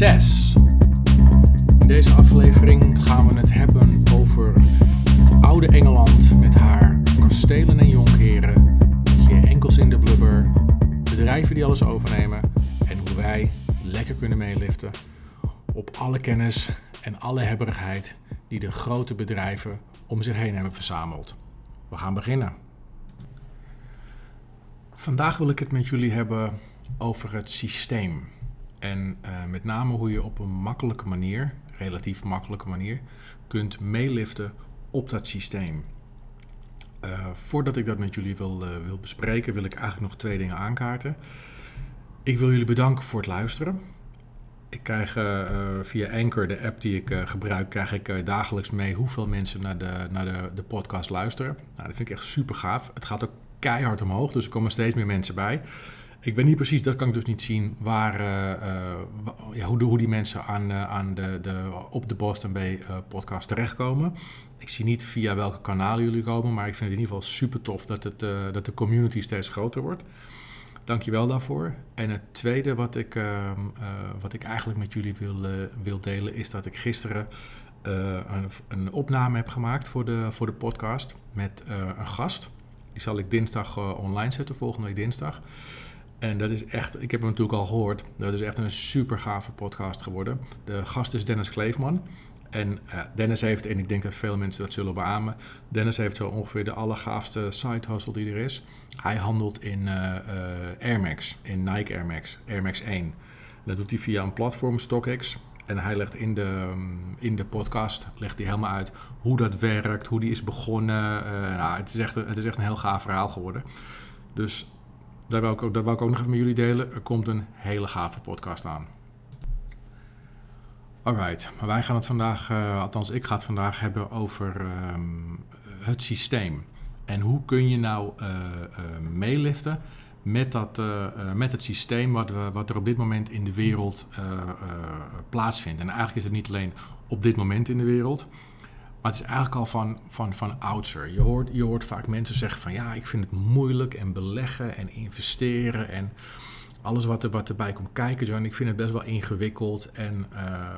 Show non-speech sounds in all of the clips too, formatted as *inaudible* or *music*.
6. In deze aflevering gaan we het hebben over het oude Engeland met haar kastelen en jonkheren, je enkels in de blubber, bedrijven die alles overnemen en hoe wij lekker kunnen meeliften op alle kennis en alle hebberigheid die de grote bedrijven om zich heen hebben verzameld. We gaan beginnen. Vandaag wil ik het met jullie hebben over het systeem. En uh, met name hoe je op een makkelijke manier, relatief makkelijke manier, kunt meeliften op dat systeem. Uh, voordat ik dat met jullie wil, uh, wil bespreken, wil ik eigenlijk nog twee dingen aankaarten. Ik wil jullie bedanken voor het luisteren. Ik krijg via Anchor, de app die ik gebruik, krijg ik dagelijks mee hoeveel mensen naar de, naar de, de podcast luisteren. Nou, dat vind ik echt super gaaf. Het gaat ook keihard omhoog, dus er komen steeds meer mensen bij. Ik weet niet precies, dat kan ik dus niet zien, waar, ja, hoe, hoe die mensen aan, aan de, de, op de Boston Bay podcast terechtkomen. Ik zie niet via welke kanalen jullie komen, maar ik vind het in ieder geval super tof dat, het, dat de community steeds groter wordt. Dankjewel daarvoor. En het tweede wat ik, uh, wat ik eigenlijk met jullie wil, wil delen is dat ik gisteren een, een, opname heb gemaakt voor de, voor de podcast met een gast. Die zal ik dinsdag online zetten, volgende week dinsdag. En dat is echt, ik heb hem natuurlijk al gehoord, dat is echt een super gave podcast geworden. De gast is Dennis Kleefman. En uh, Dennis heeft, en ik denk dat veel mensen dat zullen beamen, Dennis heeft zo ongeveer de allergaafste side hustle die er is. Hij handelt in uh, Air Max, in Nike Air Max, Air Max 1. Dat doet hij via een platform, StockX. En hij legt in de, um, in de podcast legt hij helemaal uit hoe dat werkt, hoe die is begonnen. nou, het, is echt, het is echt een heel gaaf verhaal geworden. Dus daar wil ik ook, dat wil ik ook nog even met jullie delen. Er komt een hele gave podcast aan. Alright, maar wij gaan het vandaag, uh, althans ik ga het vandaag hebben over um, het systeem. En hoe kun je nou uh, meeliften met, dat, met het systeem wat, we, wat er op dit moment in de wereld plaatsvindt. En eigenlijk is het niet alleen op dit moment in de wereld, maar het is eigenlijk al van, van, van oudsher. Je hoort, je hoort vaak mensen zeggen van ja, ik vind het moeilijk en beleggen en investeren en alles wat, er, wat erbij komt kijken, John, ik vind het best wel ingewikkeld. En uh,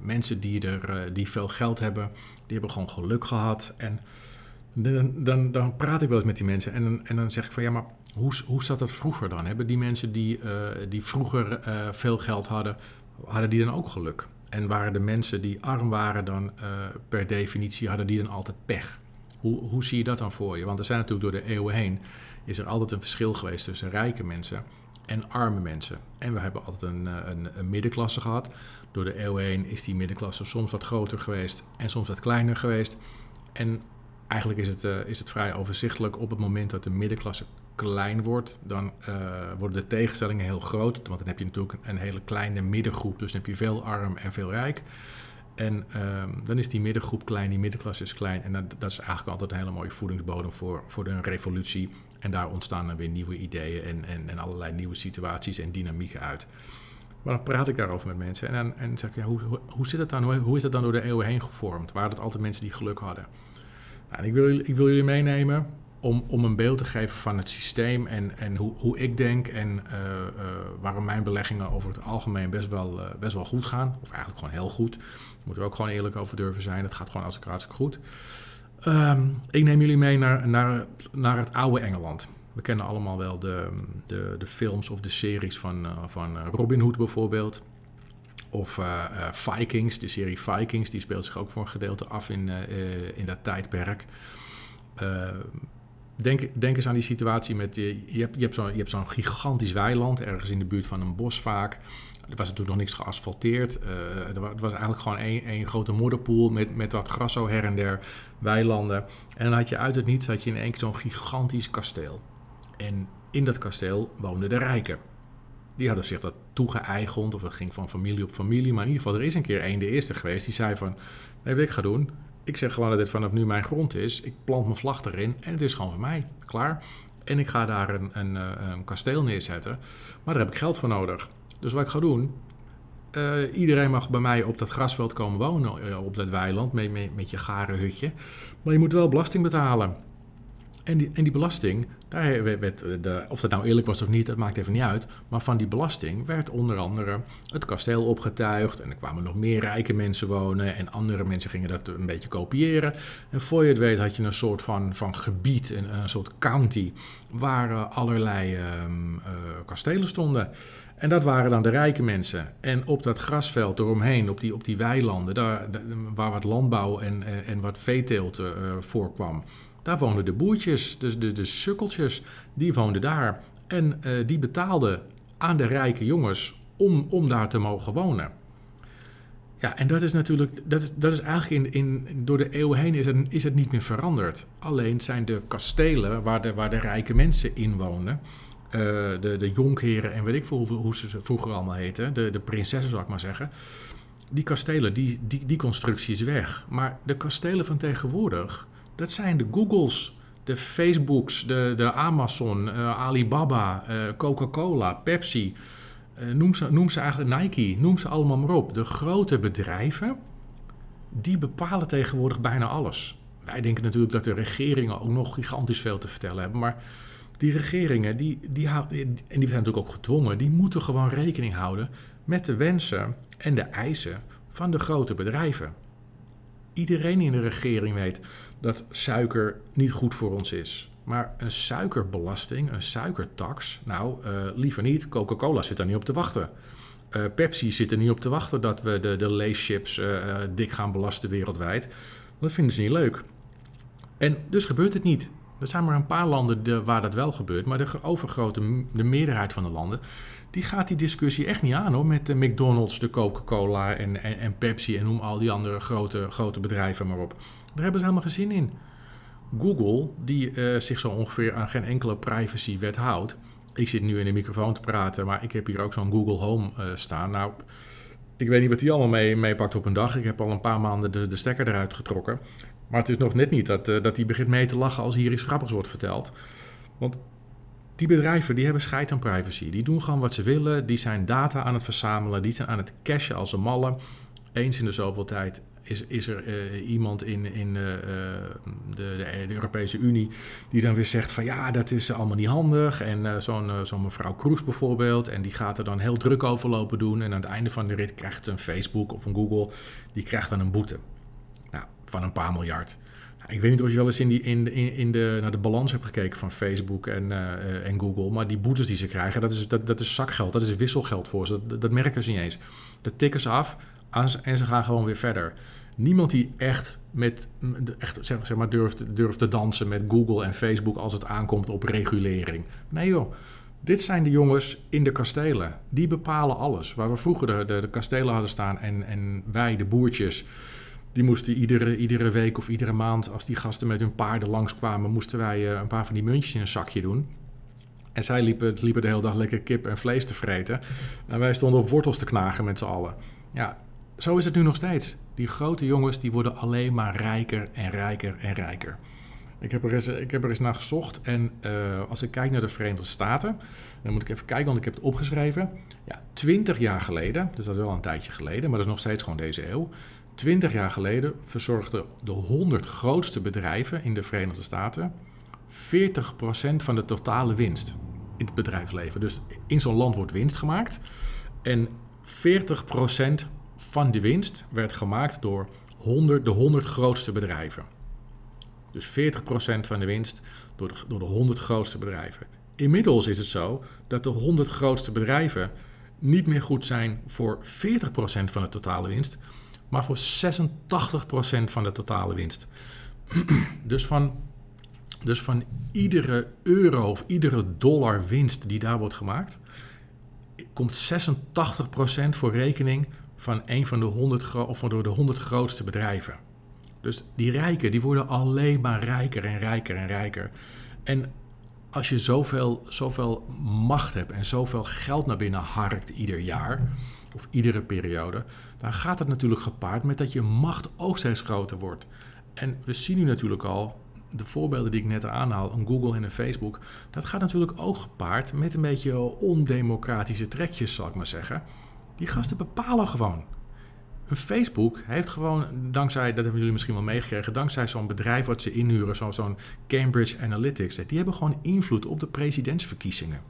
mensen die, er, uh, die veel geld hebben, die hebben gewoon geluk gehad. En dan, dan, dan praat ik wel eens met die mensen en dan, en dan zeg ik van ja, maar hoe, hoe zat dat vroeger dan? Hebben die mensen die, uh, die vroeger veel geld hadden, hadden die dan ook geluk? En waren de mensen die arm waren dan per definitie, hadden die dan altijd pech? Hoe, hoe zie je dat dan voor je? Want er zijn natuurlijk door de eeuwen heen, is er altijd een verschil geweest tussen rijke mensen en arme mensen. En we hebben altijd een, een, een, middenklasse gehad. Door de eeuwen heen is die middenklasse soms wat groter geweest en soms wat kleiner geweest. En eigenlijk is het, uh, is het vrij overzichtelijk op het moment dat de middenklasse klein wordt, dan uh, worden de tegenstellingen heel groot. Want dan heb je natuurlijk een, hele kleine middengroep, dus dan heb je veel arm en veel rijk. En uh, dan is die middengroep klein, die middenklasse is klein. En dat, dat is eigenlijk altijd een hele mooie voedingsbodem voor, voor een revolutie en daar ontstaan dan weer nieuwe ideeën en, en, en allerlei nieuwe situaties en dynamieken uit. Maar dan praat ik daarover met mensen en dan en zeg ik, ja, hoe, hoe, zit het dan, hoe, hoe, is dat dan door de eeuwen heen gevormd? Waren het altijd mensen die geluk hadden? Nou, ik, wil, ik wil jullie meenemen om, om een beeld te geven van het systeem en, en hoe, hoe ik denk en uh, uh, waarom mijn beleggingen over het algemeen best wel, uh, best wel goed gaan. Of eigenlijk gewoon heel goed. Daar moeten we ook gewoon eerlijk over durven zijn. Het gaat gewoon als hartstikke goed. Um, ik neem jullie mee naar, naar, naar het oude Engeland. We kennen allemaal wel de, de, de films of de series van, van Robin Hood bijvoorbeeld. Of Vikings, de serie Vikings, die speelt zich ook voor een gedeelte af in, in dat tijdperk. Denk, denk, eens aan die situatie met, je hebt, je hebt zo'n zo gigantisch weiland, ergens in de buurt van een bos vaak. Er was natuurlijk nog niks geasfalteerd. Het, was eigenlijk gewoon één, grote modderpoel met, met wat gras zo her en der, weilanden. En dan had je uit het niets had je in één keer zo'n gigantisch kasteel. En in dat kasteel woonden de rijken. Die hadden zich dat toegeëigend, of dat ging van familie op familie. Maar in ieder geval, er is een keer één, de eerste geweest, die zei van... Weet wat ik ga doen? Ik zeg gewoon dat dit vanaf nu mijn grond is. Ik plant mijn vlag erin en het is gewoon van mij. Klaar. En ik ga daar een, een, een kasteel neerzetten. Maar daar heb ik geld voor nodig. Dus wat ik ga doen, uh, iedereen mag bij mij op dat grasveld komen wonen, uh, op dat weiland, met, met, met, je gare hutje. Maar je moet wel belasting betalen. En die, en die belasting, daar werd de, of dat nou eerlijk was of niet, dat maakt even niet uit. Maar van die belasting werd onder andere het kasteel opgetuigd. En er kwamen nog meer rijke mensen wonen. En andere mensen gingen dat een beetje kopiëren. En voor je het weet had je een soort van, van gebied, een, soort county, waar uh, allerlei um, uh, kastelen stonden. En dat waren dan de rijke mensen. En op dat grasveld eromheen, op die, op die weilanden, daar, waar wat landbouw en, en wat veeteelt voorkwam, daar woonden de boertjes, dus de, de sukkeltjes, die woonden daar. En uh, die betaalden aan de rijke jongens om, om daar te mogen wonen. Ja, en dat is natuurlijk, dat is, dat is eigenlijk in, in, door de eeuwen heen is het, is het niet meer veranderd. Alleen zijn de kastelen waar de, waar de rijke mensen in wonen, uh, de, de jonkheren en weet ik veel hoe ze vroeger allemaal heten, de, de prinsessen zou ik maar zeggen. Die kastelen, die, die, die constructie is weg. Maar de kastelen van tegenwoordig, dat zijn de Googles, de Facebooks, de, de Amazon, uh, Alibaba, uh, Coca-Cola, Pepsi. Uh, noem, ze, noem ze eigenlijk Nike, noem ze allemaal maar op. De grote bedrijven, die bepalen tegenwoordig bijna alles. Wij denken natuurlijk dat de regeringen ook nog gigantisch veel te vertellen hebben. Maar die regeringen, die, die, en die zijn natuurlijk ook gedwongen, die moeten gewoon rekening houden met de wensen en de eisen van de grote bedrijven. Iedereen in de regering weet dat suiker niet goed voor ons is. Maar een suikerbelasting, een suikertax, nou, uh, liever niet. Coca-Cola zit daar niet op te wachten. Uh, Pepsi zit er niet op te wachten dat we de, de leeschips uh, dik gaan belasten wereldwijd. Dat vinden ze niet leuk. En dus gebeurt het niet. Er zijn maar een paar landen de, waar dat wel gebeurt, maar de overgrote de meerderheid van de landen, die gaat die discussie echt niet aan hoor, met de McDonald's, de Coca-Cola en, en, en, Pepsi en noem al die andere grote, grote bedrijven maar op. Daar hebben ze helemaal geen in. Google, die uh, zich zo ongeveer aan geen enkele privacywet houdt. Ik zit nu in de microfoon te praten, maar ik heb hier ook zo'n Google Home uh, staan. Nou, ik weet niet wat die allemaal mee, meepakt op een dag. Ik heb al een paar maanden de, de stekker eruit getrokken. Maar het is nog net niet dat, uh, dat die begint mee te lachen als hier iets grappigs wordt verteld. Want die bedrijven die hebben scheid aan privacy. Die doen gewoon wat ze willen. Die zijn data aan het verzamelen. Die zijn aan het cashen als een malle. Eens in de zoveel tijd is, is er uh, iemand in, in uh, de, de, Europese Unie die dan weer zegt van ja, dat is allemaal niet handig. En zo'n zo'n mevrouw Kroes bijvoorbeeld, en die gaat er dan heel druk over lopen doen. En aan het einde van de rit krijgt een Facebook of een Google, die krijgt dan een boete nou, van een paar miljard. Nou, ik weet niet of je wel eens in, die, in, in, in de, naar de balans hebt gekeken van Facebook en, en Google. Maar die boetes die ze krijgen, dat is, dat, dat is zakgeld. Dat is wisselgeld voor ze. Dat, dat merken ze niet eens. Dat tikken ze af en ze gaan gewoon weer verder. Niemand die echt, met, echt zeg, maar durft, durft te dansen met Google en Facebook als het aankomt op regulering. Nee joh, dit zijn de jongens in de kastelen. Die bepalen alles. Waar we vroeger de, de, de kastelen hadden staan en, en wij, de boertjes... Die moesten iedere, iedere week of iedere maand, als die gasten met hun paarden langskwamen, moesten wij uh, een paar van die muntjes in een zakje doen. En zij liepen, liepen de hele dag lekker kip en vlees te vreten. En wij stonden op wortels te knagen met z'n allen. Ja, zo is het nu nog steeds. Die grote jongens die worden alleen maar rijker en rijker en rijker. Ik heb er eens, ik heb er eens naar gezocht en uh, als ik kijk naar de Verenigde Staten, dan moet ik even kijken, want ik heb het opgeschreven. Ja, 20 jaar geleden, dus dat is wel een tijdje geleden, maar dat is nog steeds gewoon deze eeuw. 20 jaar geleden verzorgden de 100 grootste bedrijven in de Verenigde Staten 40% van de totale winst in het bedrijfsleven. Dus in zo'n land wordt winst gemaakt en 40% van de winst werd gemaakt door 100, de 100 grootste bedrijven. Dus 40% van de winst door de, door de 100 grootste bedrijven. Inmiddels is het zo dat de 100 grootste bedrijven niet meer goed zijn voor 40% van de totale winst, maar voor 86% van de totale winst. *clears throat* dus van, dus van iedere euro of iedere dollar winst die daar wordt gemaakt, komt 86% voor rekening van een van de 100, of door de 100 grootste bedrijven. Dus die rijken, die worden alleen maar rijker en rijker en rijker. En als je zoveel, zoveel macht hebt en zoveel geld naar binnen harkt ieder jaar, of iedere periode, dan gaat het natuurlijk gepaard met dat je macht ook steeds groter wordt. En we zien nu natuurlijk al, de voorbeelden die ik net aanhaal, een Google en een Facebook, dat gaat natuurlijk ook gepaard met een beetje ondemocratische trekjes, zal ik maar zeggen. Die gasten bepalen gewoon. Facebook heeft gewoon, dankzij, dat hebben jullie misschien wel meegekregen, dankzij zo'n bedrijf wat ze inhuren, zo, zo'n Cambridge Analytics, die hebben gewoon invloed op de presidentsverkiezingen.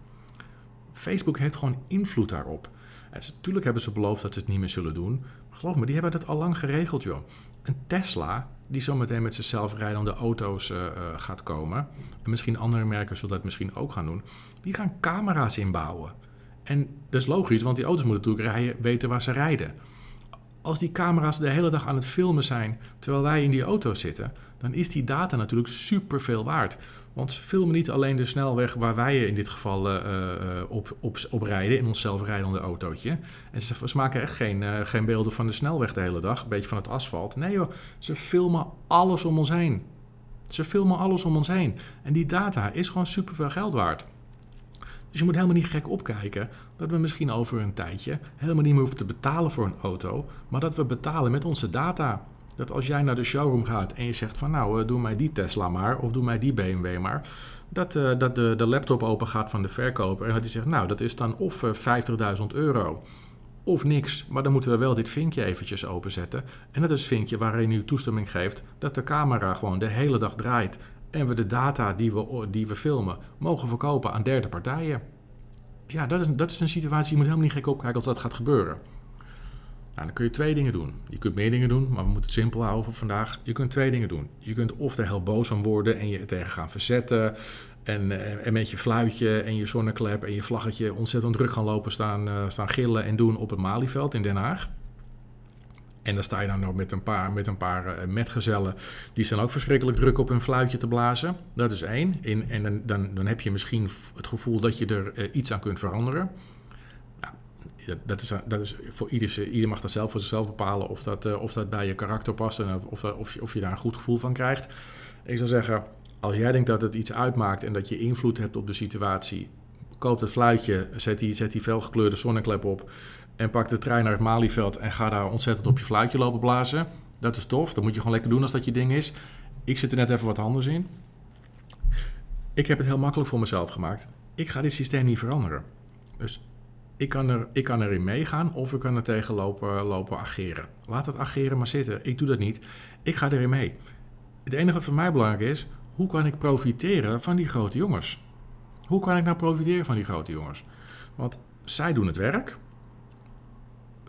Facebook heeft gewoon invloed daarop. En natuurlijk hebben ze beloofd dat ze het niet meer zullen doen. Maar geloof me, die hebben dat al lang geregeld, joh. Een Tesla, die zometeen met zijn zelfrijdende auto's uh, gaat komen, en misschien andere merken zullen dat misschien ook gaan doen, die gaan camera's inbouwen. En dat is logisch, want die auto's moeten natuurlijk rijden, weten waar ze rijden. Als die camera's de hele dag aan het filmen zijn terwijl wij in die auto zitten, dan is die data natuurlijk super veel waard. Want ze filmen niet alleen de snelweg waar wij in dit geval uh, op, op, op rijden, in ons zelfrijdende autootje. En ze, maken echt geen, uh, geen beelden van de snelweg de hele dag, een beetje van het asfalt. Nee joh, ze filmen alles om ons heen. Ze filmen alles om ons heen. En die data is gewoon super veel geld waard. Dus je moet helemaal niet gek opkijken dat we misschien over een tijdje helemaal niet meer hoeven te betalen voor een auto, maar dat we betalen met onze data. Dat als jij naar de showroom gaat en je zegt van nou, eh, doe mij die Tesla maar of doe mij die BMW maar. Dat, uh, dat de, de laptop open gaat van de verkoper en dat hij zegt nou, dat is dan of uh, eh, 50.000 euro of niks. Maar dan moeten we wel dit vinkje eventjes openzetten. En dat is het vinkje waarin u toestemming geeft dat de camera gewoon de hele dag draait. En we de data die we, die we filmen mogen verkopen aan derde partijen. Ja, dat is, dat is een situatie, je moet helemaal niet gek opkijken als dat gaat gebeuren. Nou, dan kun je twee dingen doen. Je kunt meer dingen doen, maar we moeten het simpel houden voor vandaag. Je kunt twee dingen doen. Je kunt of er heel boos om worden en je tegen gaan verzetten. En, eh, en met je fluitje en je zonneklep en je vlaggetje ontzettend druk gaan lopen staan, uh, staan gillen en doen op het Malieveld in Den Haag. En dan sta je dan nog met een paar, met een paar uh, metgezellen. Die staan ook verschrikkelijk druk op hun fluitje te blazen. Dat is één. In, en dan, dan, dan heb je misschien het gevoel dat je er uh, iets aan kunt veranderen dat, is, dat is voor ieder, ieder mag dat zelf voor zichzelf bepalen of dat, of dat bij je karakter past en of, of, je, of je daar een goed gevoel van krijgt. Ik zou zeggen, als jij denkt dat het iets uitmaakt en dat je invloed hebt op de situatie, koop het fluitje, zet die, zet die felgekleurde zonneklep op en pak de trein naar het Malieveld en ga daar ontzettend op je fluitje lopen blazen. Dat is tof, dat moet je gewoon lekker doen als dat je ding is. Ik zit er net even wat anders in. Ik heb het heel makkelijk voor mezelf gemaakt. Ik ga dit systeem niet veranderen. Dus ik kan, er, ik kan erin meegaan of ik kan er tegen lopen, lopen ageren. Laat het ageren maar zitten. Ik doe dat niet. Ik ga erin mee. Het enige wat voor mij belangrijk is, hoe kan ik profiteren van die grote jongens? Hoe kan ik nou profiteren van die grote jongens? Want zij doen het werk.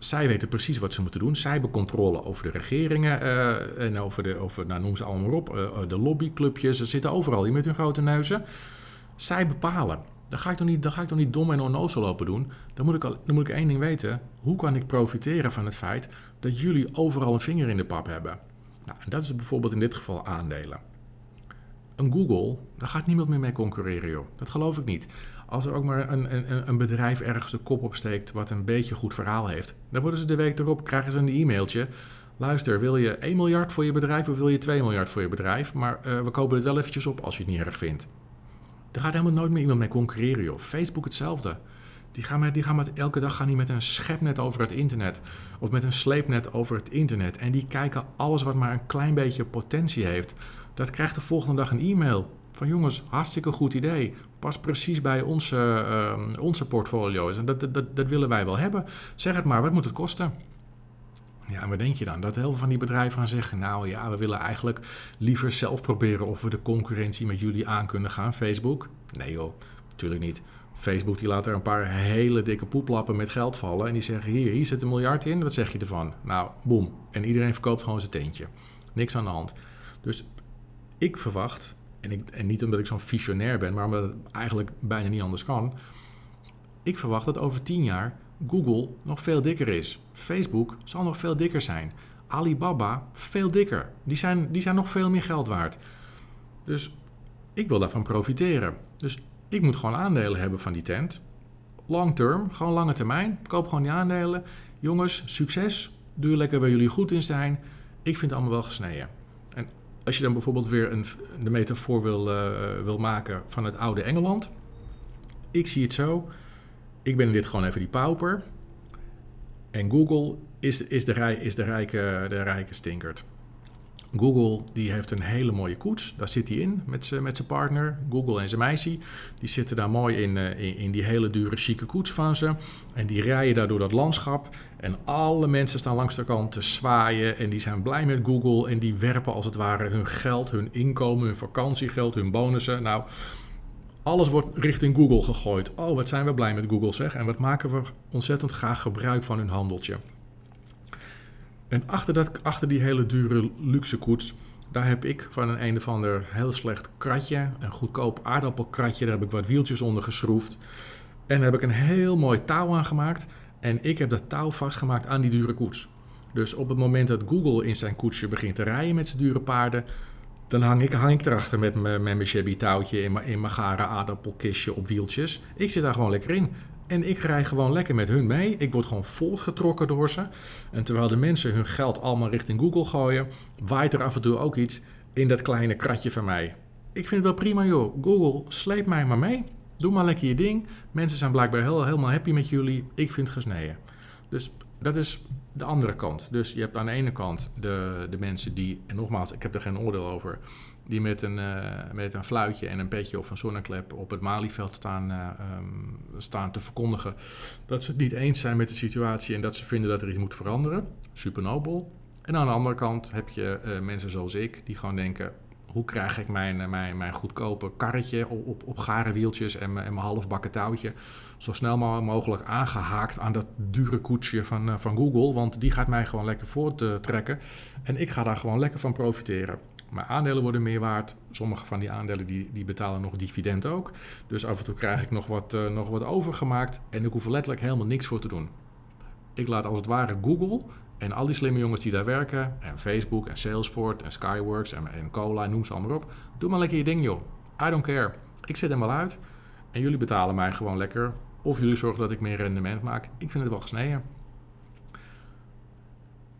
Zij weten precies wat ze moeten doen. Zij hebben controle over de regeringen uh, en over de, over, nou, noem ze allemaal op, uh, de lobbyclubjes. Ze zitten overal hier met hun grote neuzen. Zij bepalen. Dan ga ik toch niet, dan ga ik toch niet dom en onnozel lopen doen. Dan moet, ik al, dan moet ik één ding weten. Hoe kan ik profiteren van het feit dat jullie overal een vinger in de pap hebben? Nou, en dat is bijvoorbeeld in dit geval aandelen. Een Google, daar gaat niemand meer mee concurreren, joh. Dat geloof ik niet. Als er ook maar een, een, een bedrijf ergens de kop opsteekt wat een beetje goed verhaal heeft, dan worden ze de week erop, krijgen ze een e-mailtje. Luister, wil je 1 miljard voor je bedrijf of wil je 2 miljard voor je bedrijf? Maar uh, we kopen het wel eventjes op als je het niet erg vindt. Daar gaat helemaal nooit meer iemand mee concurreren, joh. Facebook hetzelfde. Die gaan, met, die gaan met, elke dag gaan die met een schepnet over het internet. Of met een sleepnet over het internet. En die kijken alles wat maar een klein beetje potentie heeft. Dat krijgt de volgende dag een e-mail. Van jongens, hartstikke goed idee. Pas precies bij onze, uh, onze portfolio's. En dat, dat, dat willen wij wel hebben. Zeg het maar, wat moet het kosten? Ja, en wat denk je dan? Dat heel veel van die bedrijven gaan zeggen: Nou ja, we willen eigenlijk liever zelf proberen of we de concurrentie met jullie aan kunnen gaan, Facebook. Nee joh, natuurlijk niet. Facebook die laat er een paar hele dikke poeplappen met geld vallen en die zeggen: Hier, hier zit een miljard in, wat zeg je ervan? Nou, boem. En iedereen verkoopt gewoon zijn teentje. Niks aan de hand. Dus ik verwacht, en, ik, en niet omdat ik zo'n visionair ben, maar omdat het eigenlijk bijna niet anders kan. Ik verwacht dat over tien jaar Google nog veel dikker is. Facebook zal nog veel dikker zijn. Alibaba veel dikker. Die zijn, die zijn nog veel meer geld waard. Dus ik wil daarvan profiteren. Dus ik moet gewoon aandelen hebben van die tent. Long term, gewoon lange termijn. Koop gewoon die aandelen. Jongens, succes. Doe lekker waar jullie goed in zijn. Ik vind het allemaal wel gesneden. Als je dan bijvoorbeeld weer een, de metafoor wil, uh, wil maken van het oude Engeland. Ik zie het zo ik ben dit gewoon even die pauper. En Google is, is, de, is de, rijke, de rijke stinkert. Google die heeft een hele mooie koets. Daar zit hij in met zijn partner. Google en zijn meisje. Die zitten daar mooi in, uh, in, in, die hele dure, chique koets van ze. En die rijden daar door dat landschap. En alle mensen staan langs de kant te zwaaien. En die zijn blij met Google. En die werpen als het ware hun geld, hun inkomen, hun vakantiegeld, hun bonussen. Nou, alles wordt richting Google gegooid. Oh, wat zijn we blij met Google zeg. En wat maken we ontzettend graag gebruik van hun handeltje. En achter, dat, achter die hele dure luxe koets, daar heb ik van een een of ander heel slecht kratje, een goedkoop aardappelkratje, daar heb ik wat wieltjes onder geschroefd. En daar heb ik een heel mooi touw aan gemaakt. En ik heb dat touw vastgemaakt aan die dure koets. Dus op het moment dat Google in zijn koetsje begint te rijden met zijn dure paarden, dan hang ik, hang ik erachter met mijn, shabby touwtje in mijn gare aardappelkistje op wieltjes. Ik zit daar gewoon lekker in. En ik rij gewoon lekker met hun mee. Ik word gewoon voortgetrokken door ze. En terwijl de mensen hun geld allemaal richting Google gooien, waait er af en toe ook iets in dat kleine kratje van mij. Ik vind het wel prima joh. Google, sleep mij maar mee. Doe maar lekker je ding. Mensen zijn blijkbaar heel, helemaal happy met jullie. Ik vind het gesneden. Dus dat is de andere kant. Dus je hebt aan de ene kant de, de mensen die, en nogmaals, ik heb er geen oordeel over, die met een, uh, met een fluitje en een petje of een zonneklep op het Malieveld staan, uh, um, staan te verkondigen dat ze het niet eens zijn met de situatie en dat ze vinden dat er iets moet veranderen. Super nobel. En aan de andere kant heb je uh, mensen zoals ik die gewoon denken: hoe krijg ik mijn, mijn, mijn goedkope karretje op, op, op gare wieltjes en, mijn, en mijn halfbakken touwtje zo snel mogelijk aangehaakt aan dat dure koetsje van, van Google, want die gaat mij gewoon lekker voorttrekken en ik ga daar gewoon lekker van profiteren. Maar aandelen worden meer waard. Sommige van die aandelen die, die betalen nog dividend ook. Dus af en toe krijg ik nog wat, uh, nog wat overgemaakt. En ik hoef er letterlijk helemaal niks voor te doen. Ik laat als het ware Google en al die slimme jongens die daar werken. En Facebook en Salesforce en Skyworks en, en Cola, noem ze allemaal op. Doe maar lekker je ding joh. I don't care. Ik zet hem wel uit. En jullie betalen mij gewoon lekker. Of jullie zorgen dat ik meer rendement maak. Ik vind het wel gesneden.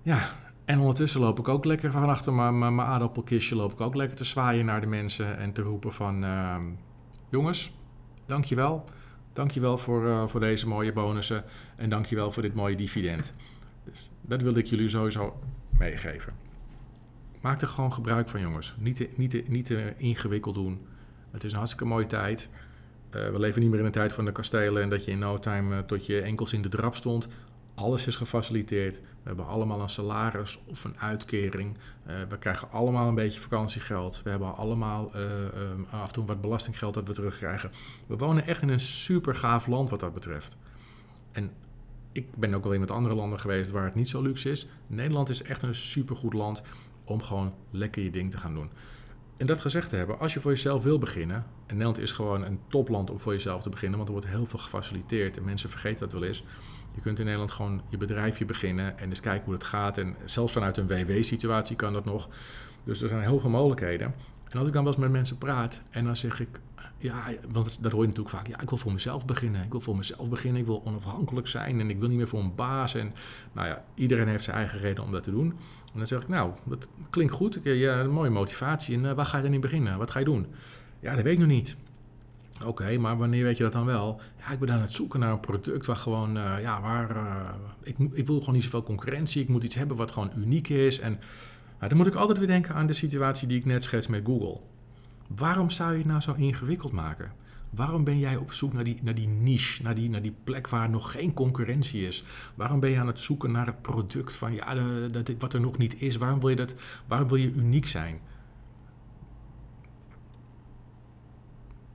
Ja, en ondertussen loop ik ook lekker van achter mijn, mijn, aardappelkistje, loop ik ook lekker te zwaaien naar de mensen en te roepen van... Uh, jongens, dankjewel. Dankjewel voor, uh, voor deze mooie bonussen en dankjewel voor dit mooie dividend. Dus dat wilde ik jullie sowieso meegeven. Maak er gewoon gebruik van, jongens. Niet te, niet te, niet te ingewikkeld doen. Het is een hartstikke mooie tijd. Uh, we leven niet meer in een tijd van de kastelen en dat je in no time uh, tot je enkels in de drap stond. Alles is gefaciliteerd. We hebben allemaal een salaris of een uitkering. Uh, we krijgen allemaal een beetje vakantiegeld. We hebben allemaal uh, um, af en toe wat belastinggeld dat we terugkrijgen. We wonen echt in een super gaaf land wat dat betreft. En ik ben ook wel in met andere landen geweest waar het niet zo luxe is. Nederland is echt een supergoed land om gewoon lekker je ding te gaan doen. En dat gezegd te hebben, als je voor jezelf wil beginnen, en Nederland is gewoon een topland om voor jezelf te beginnen, want er wordt heel veel gefaciliteerd en mensen vergeten dat wel eens. Je kunt in Nederland gewoon je bedrijfje beginnen en eens kijken hoe het gaat. En zelfs vanuit een WW-situatie kan dat nog. Dus er zijn heel veel mogelijkheden. En als ik dan wel eens met mensen praat en dan zeg ik, ja, want dat hoor je natuurlijk vaak, ja, ik wil voor mezelf beginnen. Ik wil voor mezelf beginnen, ik wil onafhankelijk zijn en ik wil niet meer voor een baas. En nou ja, iedereen heeft zijn eigen reden om dat te doen. En dan zeg ik, nou, dat klinkt goed, ja, een mooie motivatie. En uh, waar ga je dan in beginnen? Wat ga je doen? Ja, dat weet ik nog niet. Oké, maar wanneer weet je dat dan wel? Ja, ik ben aan het zoeken naar een product waar gewoon, uh, ja, waar, uh, ik, ik wil gewoon niet zoveel concurrentie. Ik moet iets hebben wat gewoon uniek is. En nou, dan moet ik altijd weer denken aan de situatie die ik net schets met Google. Waarom zou je het nou zo ingewikkeld maken? Waarom ben jij op zoek naar die, naar die niche, naar die, naar die plek waar nog geen concurrentie is? Waarom ben je aan het zoeken naar het product van ja, dat, wat er nog niet is? Waarom wil je, dat, waarom wil je uniek zijn?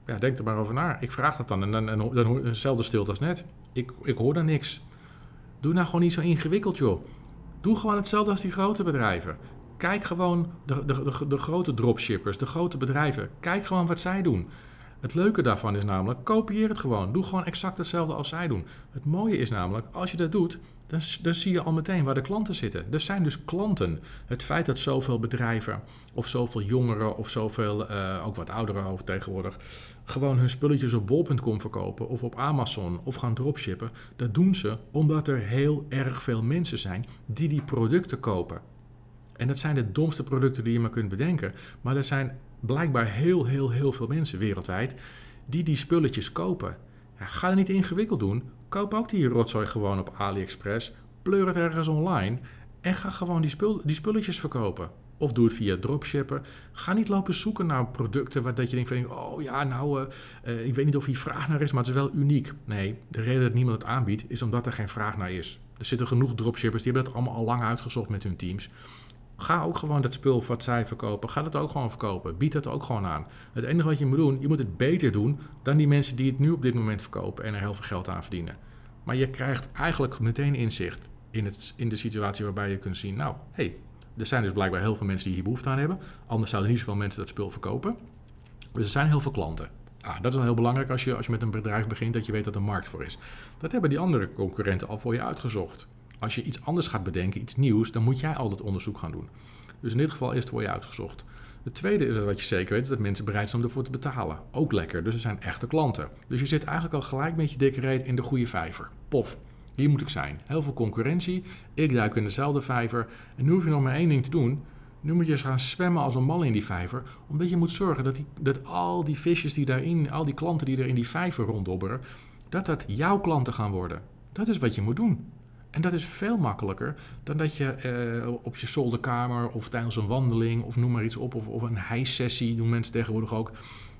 Ja, denk er maar over na. Ik vraag dat dan en dan, en dan, dan hetzelfde stilte als net. Ik, ik hoor daar niks. Doe nou gewoon niet zo ingewikkeld, joh. Doe gewoon hetzelfde als die grote bedrijven. Kijk gewoon de, de, de, de grote dropshippers, de grote bedrijven. Kijk gewoon wat zij doen. Het leuke daarvan is namelijk, kopieer het gewoon. Doe gewoon exact hetzelfde als zij doen. Het mooie is namelijk, als je dat doet, dan, dan, zie je al meteen waar de klanten zitten. Er zijn dus klanten. Het feit dat zoveel bedrijven, of zoveel jongeren, of zoveel, uh, ook wat ouderen over tegenwoordig, gewoon hun spulletjes op bol.com verkopen, of op Amazon, of gaan dropshippen, dat doen ze omdat er heel erg veel mensen zijn die die producten kopen. En dat zijn de domste producten die je maar kunt bedenken. Maar er zijn blijkbaar heel, heel, heel veel mensen wereldwijd die die spulletjes kopen. Ja, ga er niet ingewikkeld doen. Koop ook die rotzooi gewoon op AliExpress. Pleur het ergens online. En ga gewoon die, spul, die spulletjes verkopen. Of doe het via dropshippen. Ga niet lopen zoeken naar producten waar dat je denkt van... oh ja, nou, uh, ik weet niet of hier vraag naar is, maar het is wel uniek. Nee, de reden dat niemand het aanbiedt is omdat er geen vraag naar is. Er zitten genoeg dropshippers, die hebben dat allemaal al lang uitgezocht met hun teams. Ga ook gewoon dat spul wat zij verkopen, ga dat ook gewoon verkopen. Bied dat ook gewoon aan. Het enige wat je moet doen, je moet het beter doen dan die mensen die het nu op dit moment verkopen en er heel veel geld aan verdienen. Maar je krijgt eigenlijk meteen inzicht in, het, in de situatie waarbij je kunt zien, nou, hé, hey, er zijn dus blijkbaar heel veel mensen die hier behoefte aan hebben. Anders zouden niet zoveel mensen dat spul verkopen. Dus er zijn heel veel klanten. Ah, dat is wel heel belangrijk als je, als je met een bedrijf begint, dat je weet dat er markt voor is. Dat hebben die andere concurrenten al voor je uitgezocht. Als je iets anders gaat bedenken, iets nieuws, dan moet jij altijd onderzoek gaan doen. Dus in dit geval is het voor je uitgezocht. Het tweede is dat wat je zeker weet, is dat mensen bereid zijn om ervoor te betalen. Ook lekker, dus er zijn echte klanten. Dus je zit eigenlijk al gelijk met je dikke reet in de goede vijver. Pof. Hier moet ik zijn. Heel veel concurrentie. Ik duik in dezelfde vijver. En nu hoef je nog maar één ding te doen. Nu moet je eens gaan zwemmen als een mal in die vijver. Omdat je moet zorgen dat, die, dat al die visjes die daarin, al die klanten die er in die vijver ronddobberen, dat dat jouw klanten gaan worden. Dat is wat je moet doen. En dat is veel makkelijker dan dat je eh, op je zolderkamer of tijdens een wandeling of noem maar iets op, of, of een hijsessie, doen mensen tegenwoordig ook,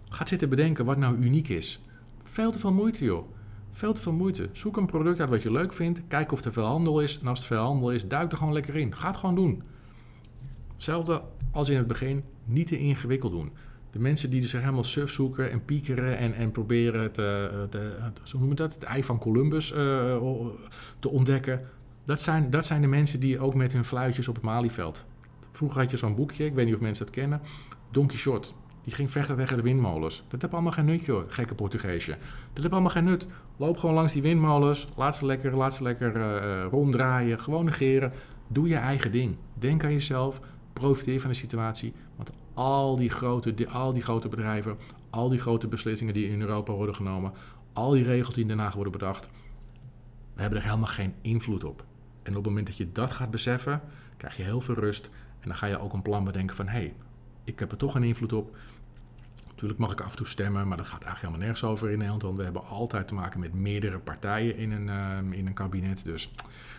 gaat zitten bedenken wat nou uniek is. Veel te veel moeite, joh. Veel te veel moeite. Zoek een product uit wat je leuk vindt. Kijk of er veel handel is. En als er veel handel is, duik er gewoon lekker in. Ga het gewoon doen. Hetzelfde als in het begin. Niet te ingewikkeld doen. Mensen die zich helemaal surf zoeken en piekeren en, en proberen het, uh, hoe dat, het ei van Columbus uh, te ontdekken. Dat zijn, dat zijn de mensen die ook met hun fluitjes op het Malieveld. Vroeger had je zo'n boekje, ik weet niet of mensen dat kennen. Don Quixote. Die ging vechten tegen de windmolens. Dat heb allemaal geen nut, joh, gekke Portugeesje. Dat heb allemaal geen nut. Loop gewoon langs die windmolens. Laat ze lekker, laat ze lekker ronddraaien. Gewoon negeren. Doe je eigen ding. Denk aan jezelf. Profiteer van de situatie. Want al die grote, al die grote bedrijven, al die grote beslissingen die in Europa worden genomen, al die regels die daarna worden bedacht, we hebben er helemaal geen invloed op. En op het moment dat je dat gaat beseffen, krijg je heel veel rust. En dan ga je ook een plan bedenken van, hé, hey, ik heb er toch een invloed op. Natuurlijk mag ik af en toe stemmen, maar dat gaat eigenlijk helemaal nergens over in Nederland. Want we hebben altijd te maken met meerdere partijen in een, uh, in een kabinet. Dus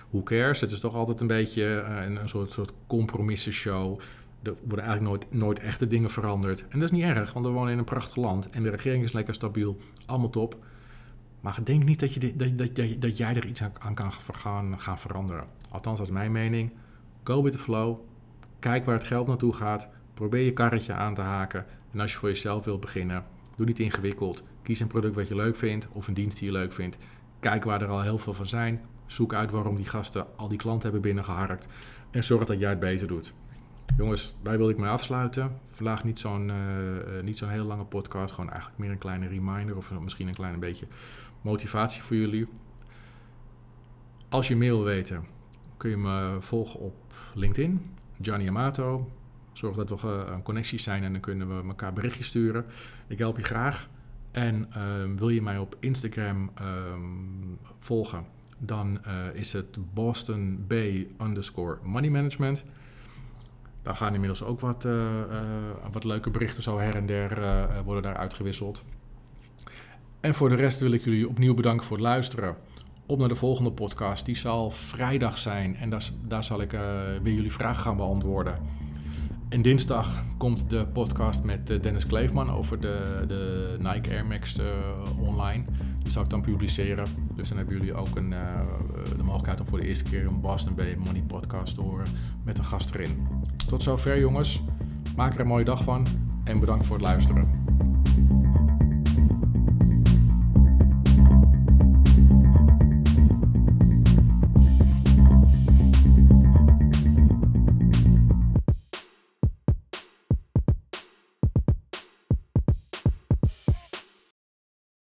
who cares? Het is toch altijd een beetje uh, een, een, soort, soort compromissenshow. Er worden eigenlijk nooit, nooit echte dingen veranderd. En dat is niet erg, want we wonen in een prachtig land. En de regering is lekker stabiel. Allemaal top. Maar denk niet dat, je, dat, dat, dat, dat jij er iets aan kan gaan, gaan veranderen. Althans, dat is mijn mening. Go with the flow. Kijk waar het geld naartoe gaat. Probeer je karretje aan te haken. En als je voor jezelf wilt beginnen, doe niet ingewikkeld. Kies een product wat je leuk vindt of een dienst die je leuk vindt. Kijk waar er al heel veel van zijn. Zoek uit waarom die gasten al die klanten hebben binnengeharkt. En zorg dat jij het beter doet. Jongens, daar wil ik mee afsluiten. Vandaag niet zo'n uh, niet zo'n heel lange podcast. Gewoon eigenlijk meer een kleine reminder of misschien een klein beetje motivatie voor jullie. Als je meer wil weten, kun je me volgen op LinkedIn. Gianni Amato. Zorg dat we connecties zijn en dan kunnen we elkaar berichtjes sturen. Ik help je graag. En uh, wil je mij op Instagram uh, volgen, dan is het Boston Bay underscore money management. Daar gaan inmiddels ook wat, uh, wat leuke berichten zo her en der worden daar uitgewisseld. En voor de rest wil ik jullie opnieuw bedanken voor het luisteren. Op naar de volgende podcast. Die zal vrijdag zijn en daar, daar zal ik weer jullie vragen gaan beantwoorden. En dinsdag komt de podcast met eh, Dennis Kleefman over de, de Nike Air Max uh, online. Die zal ik dan publiceren. Dus dan hebben jullie ook een, uh, de mogelijkheid om voor de eerste keer een Boston Bay Money podcast te horen met een gast erin. Tot zover jongens. Maak er een mooie dag van en bedankt voor het luisteren.